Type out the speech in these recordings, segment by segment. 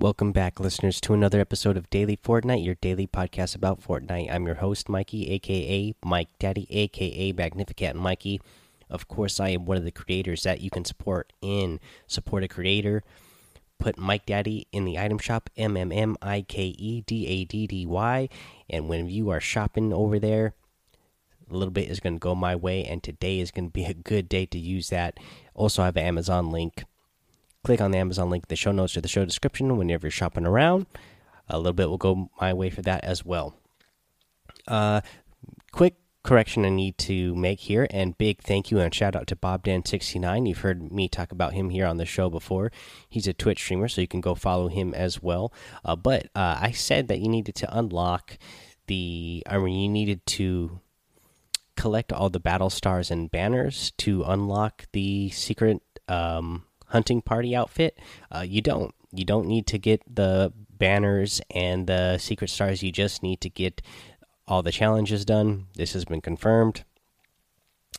Welcome back, listeners, to another episode of Daily Fortnite, your daily podcast about Fortnite. I'm your host, Mikey, aka Mike Daddy, aka Magnificat Mikey. Of course, I am one of the creators that you can support in Support a Creator. Put Mike Daddy in the item shop, M M M I K E D A D D Y. And when you are shopping over there, a little bit is going to go my way, and today is going to be a good day to use that. Also, I have an Amazon link click on the Amazon link in the show notes or the show description whenever you're shopping around. A little bit will go my way for that as well. Uh, quick correction I need to make here, and big thank you and shout out to Bob Dan69. You've heard me talk about him here on the show before. He's a Twitch streamer, so you can go follow him as well. Uh, but uh, I said that you needed to unlock the, I mean, you needed to collect all the battle stars and banners to unlock the secret um, hunting party outfit. Uh, you don't. You don't need to get the banners and the secret stars. You just need to get all the challenges done. This has been confirmed.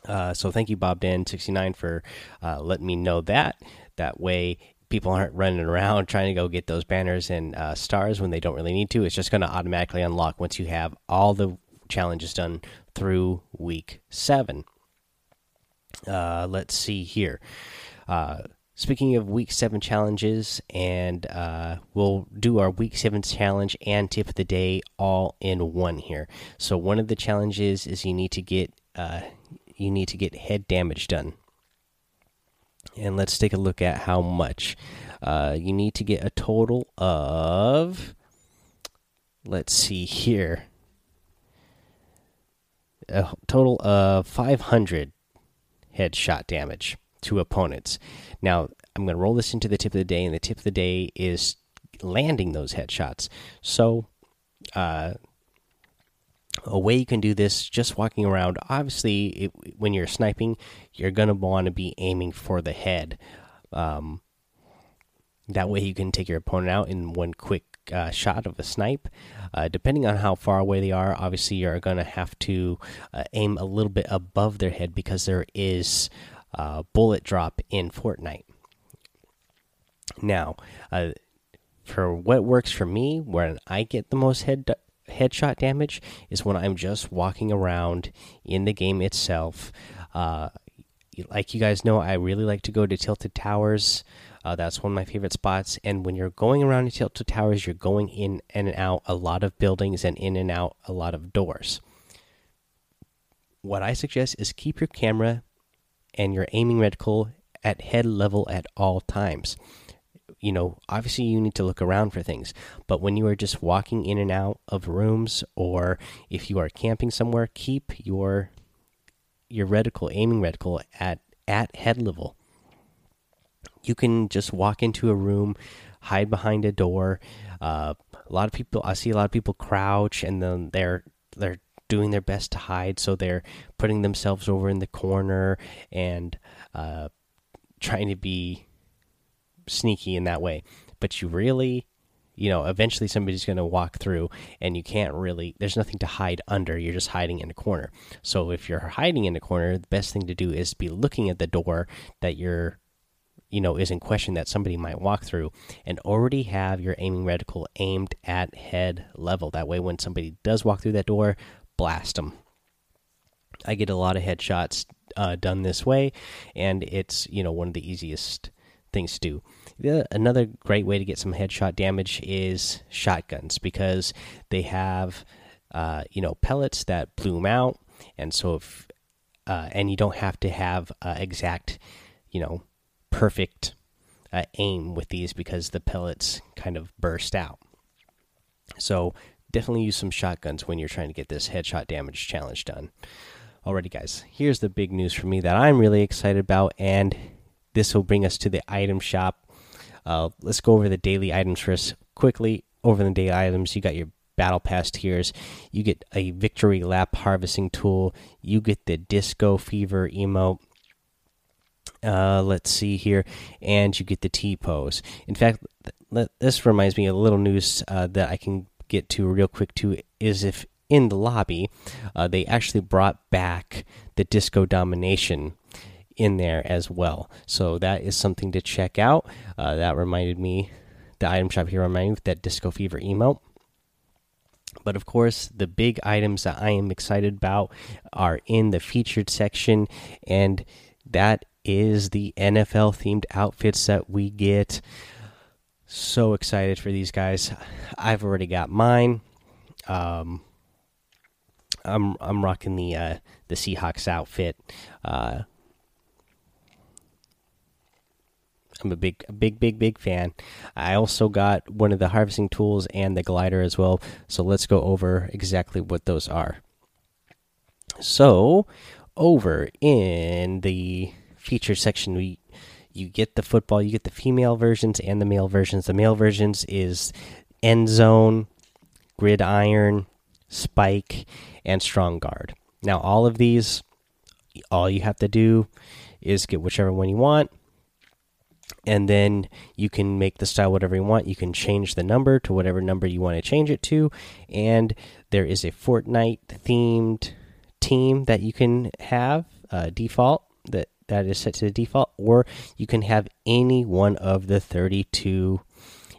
Uh, so thank you, Bob Dan sixty nine, for uh, letting me know that. That way, people aren't running around trying to go get those banners and uh, stars when they don't really need to. It's just going to automatically unlock once you have all the challenges done through week seven. Uh, let's see here. Speaking of week seven challenges, and uh, we'll do our week seven challenge and tip of the day all in one here. So one of the challenges is you need to get uh, you need to get head damage done, and let's take a look at how much. Uh, you need to get a total of. Let's see here. A total of 500 headshot damage to opponents. Now, I'm going to roll this into the tip of the day, and the tip of the day is landing those headshots. So, uh, a way you can do this just walking around obviously it, when you're sniping you're going to want to be aiming for the head um, that way you can take your opponent out in one quick uh, shot of a snipe uh, depending on how far away they are obviously you're going to have to uh, aim a little bit above their head because there is uh, bullet drop in Fortnite. Now, uh, for what works for me, when I get the most head headshot damage, is when I'm just walking around in the game itself. Uh, like you guys know, I really like to go to Tilted Towers. Uh, that's one of my favorite spots. And when you're going around to Tilted Towers, you're going in and out a lot of buildings and in and out a lot of doors. What I suggest is keep your camera and your aiming reticle at head level at all times. You know, obviously you need to look around for things, but when you are just walking in and out of rooms or if you are camping somewhere, keep your your reticle aiming reticle at at head level. You can just walk into a room, hide behind a door. Uh, a lot of people, I see a lot of people crouch and then they're they're doing their best to hide, so they're putting themselves over in the corner and uh, trying to be sneaky in that way. But you really, you know, eventually somebody's going to walk through, and you can't really. There's nothing to hide under. You're just hiding in a corner. So if you're hiding in a corner, the best thing to do is be looking at the door that you're you know is in question that somebody might walk through and already have your aiming reticle aimed at head level that way when somebody does walk through that door blast them. I get a lot of headshots uh, done this way, and it's you know one of the easiest things to do. The, another great way to get some headshot damage is shotguns because they have uh, you know pellets that bloom out, and so if uh, and you don't have to have uh, exact you know perfect uh, aim with these because the pellets kind of burst out. So definitely use some shotguns when you're trying to get this headshot damage challenge done. Alrighty, guys, here's the big news for me that I'm really excited about, and this will bring us to the item shop. Uh, let's go over the daily items first. Quickly, over the daily items, you got your battle pass tiers, you get a victory lap harvesting tool, you get the disco fever emote. Uh, let's see here, and you get the T pose. In fact, this reminds me of a little news uh, that I can get to real quick too is if in the lobby uh, they actually brought back the disco domination in there as well. So that is something to check out. Uh, that reminded me the item shop here my with that Disco Fever emote. But of course, the big items that I am excited about are in the featured section, and that is the NFL themed outfits that we get. So excited for these guys. I've already got mine. Um, I'm I'm rocking the uh, the Seahawks outfit. Uh, I'm a big, big, big, big fan. I also got one of the harvesting tools and the glider as well. So let's go over exactly what those are. So, over in the feature section, we you get the football, you get the female versions and the male versions. The male versions is end zone, gridiron, spike, and strong guard. Now, all of these, all you have to do is get whichever one you want and then you can make the style whatever you want. You can change the number to whatever number you want to change it to, and there is a Fortnite themed team that you can have uh, default that that is set to the default, or you can have any one of the 32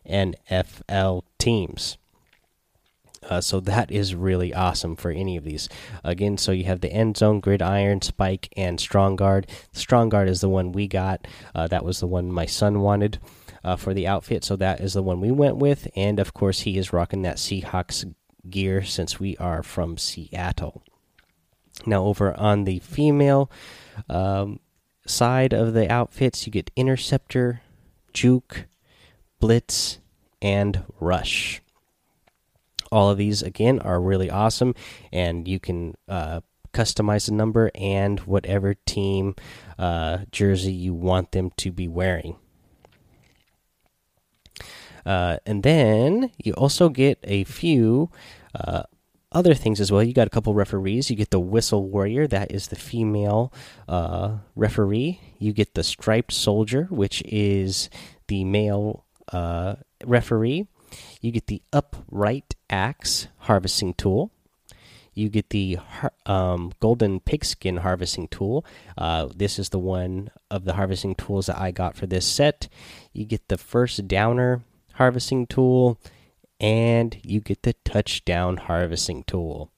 NFL teams. Uh, so that is really awesome for any of these. Again, so you have the end zone, gridiron, spike, and strong guard. Strong guard is the one we got. Uh, that was the one my son wanted uh, for the outfit, so that is the one we went with. And of course, he is rocking that Seahawks gear since we are from Seattle. Now, over on the female um, side of the outfits, you get interceptor, juke, blitz, and rush all of these again are really awesome, and you can uh, customize the number and whatever team uh, jersey you want them to be wearing. Uh, and then you also get a few uh, other things as well. You got a couple referees. You get the Whistle Warrior, that is the female uh, referee. You get the Striped Soldier, which is the male uh, referee. You get the upright axe harvesting tool. You get the um, golden pigskin harvesting tool. Uh, this is the one of the harvesting tools that I got for this set. You get the first downer harvesting tool, and you get the touchdown harvesting tool.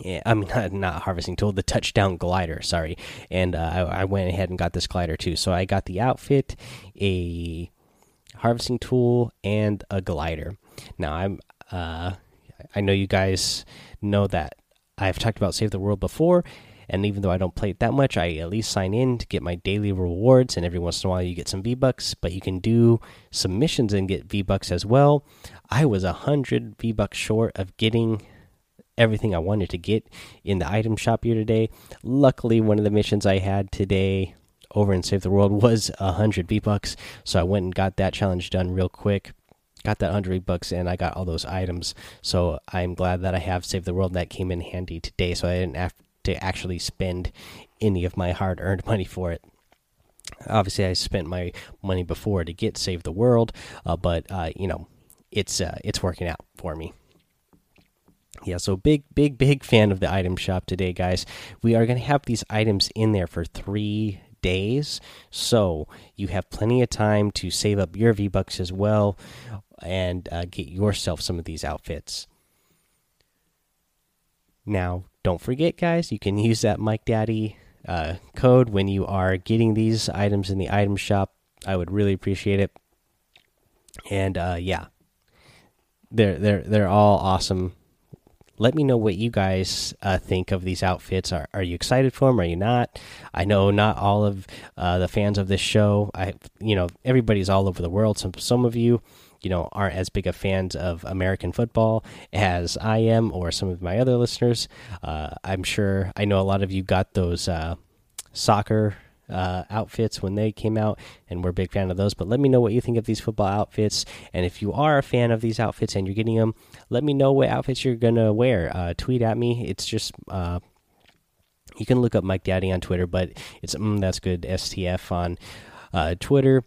Yeah, I mean not, not harvesting tool, the touchdown glider. Sorry, and uh, I, I, went ahead and got this glider too. So I got the outfit, a harvesting tool, and a glider. Now I'm uh, I know you guys know that I've talked about Save the World before, and even though I don't play it that much, I at least sign in to get my daily rewards, and every once in a while you get some V Bucks. But you can do some missions and get V Bucks as well. I was a hundred V Bucks short of getting everything I wanted to get in the item shop here today. Luckily, one of the missions I had today over in Save the World was a hundred V Bucks, so I went and got that challenge done real quick got that 100 bucks and I got all those items. So I'm glad that I have Save the World that came in handy today so I didn't have to actually spend any of my hard earned money for it. Obviously, I spent my money before to get Save the World, uh, but uh, you know, it's uh, it's working out for me. Yeah, so big, big, big fan of the item shop today, guys. We are going to have these items in there for three days, so you have plenty of time to save up your V Bucks as well and uh, get yourself some of these outfits. Now, don't forget, guys, you can use that Mike Daddy uh, code when you are getting these items in the item shop. I would really appreciate it. And uh, yeah, they're they're they're all awesome. Let me know what you guys uh, think of these outfits. Are are you excited for them? Are you not? I know not all of uh, the fans of this show. I you know everybody's all over the world. Some some of you you know aren't as big of fans of American football as I am, or some of my other listeners. Uh, I'm sure I know a lot of you got those uh, soccer uh, outfits when they came out, and we're a big fan of those. But let me know what you think of these football outfits, and if you are a fan of these outfits and you're getting them, let me know what outfits you're gonna wear. Uh, tweet at me. It's just uh, you can look up Mike Daddy on Twitter, but it's mm, that's good STF on uh, Twitter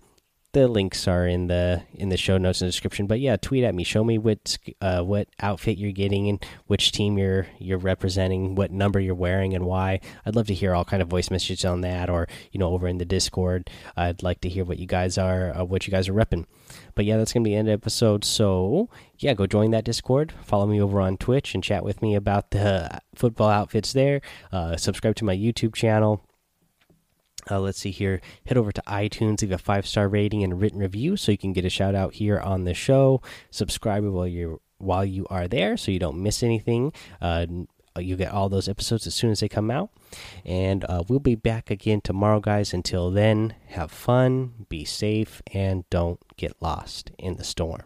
the links are in the in the show notes and description. But yeah, tweet at me. Show me what uh, what outfit you're getting and which team you're you're representing, what number you're wearing, and why. I'd love to hear all kind of voice messages on that, or you know, over in the Discord. I'd like to hear what you guys are uh, what you guys are repping. But yeah, that's gonna be the end of the episode. So yeah, go join that Discord. Follow me over on Twitch and chat with me about the football outfits there. Uh, subscribe to my YouTube channel uh, let's see here. Head over to iTunes, leave a five star rating and written review so you can get a shout out here on the show. Subscribe while you while you are there so you don't miss anything. Uh, you get all those episodes as soon as they come out. And uh, we'll be back again tomorrow, guys. Until then, have fun, be safe, and don't get lost in the storm.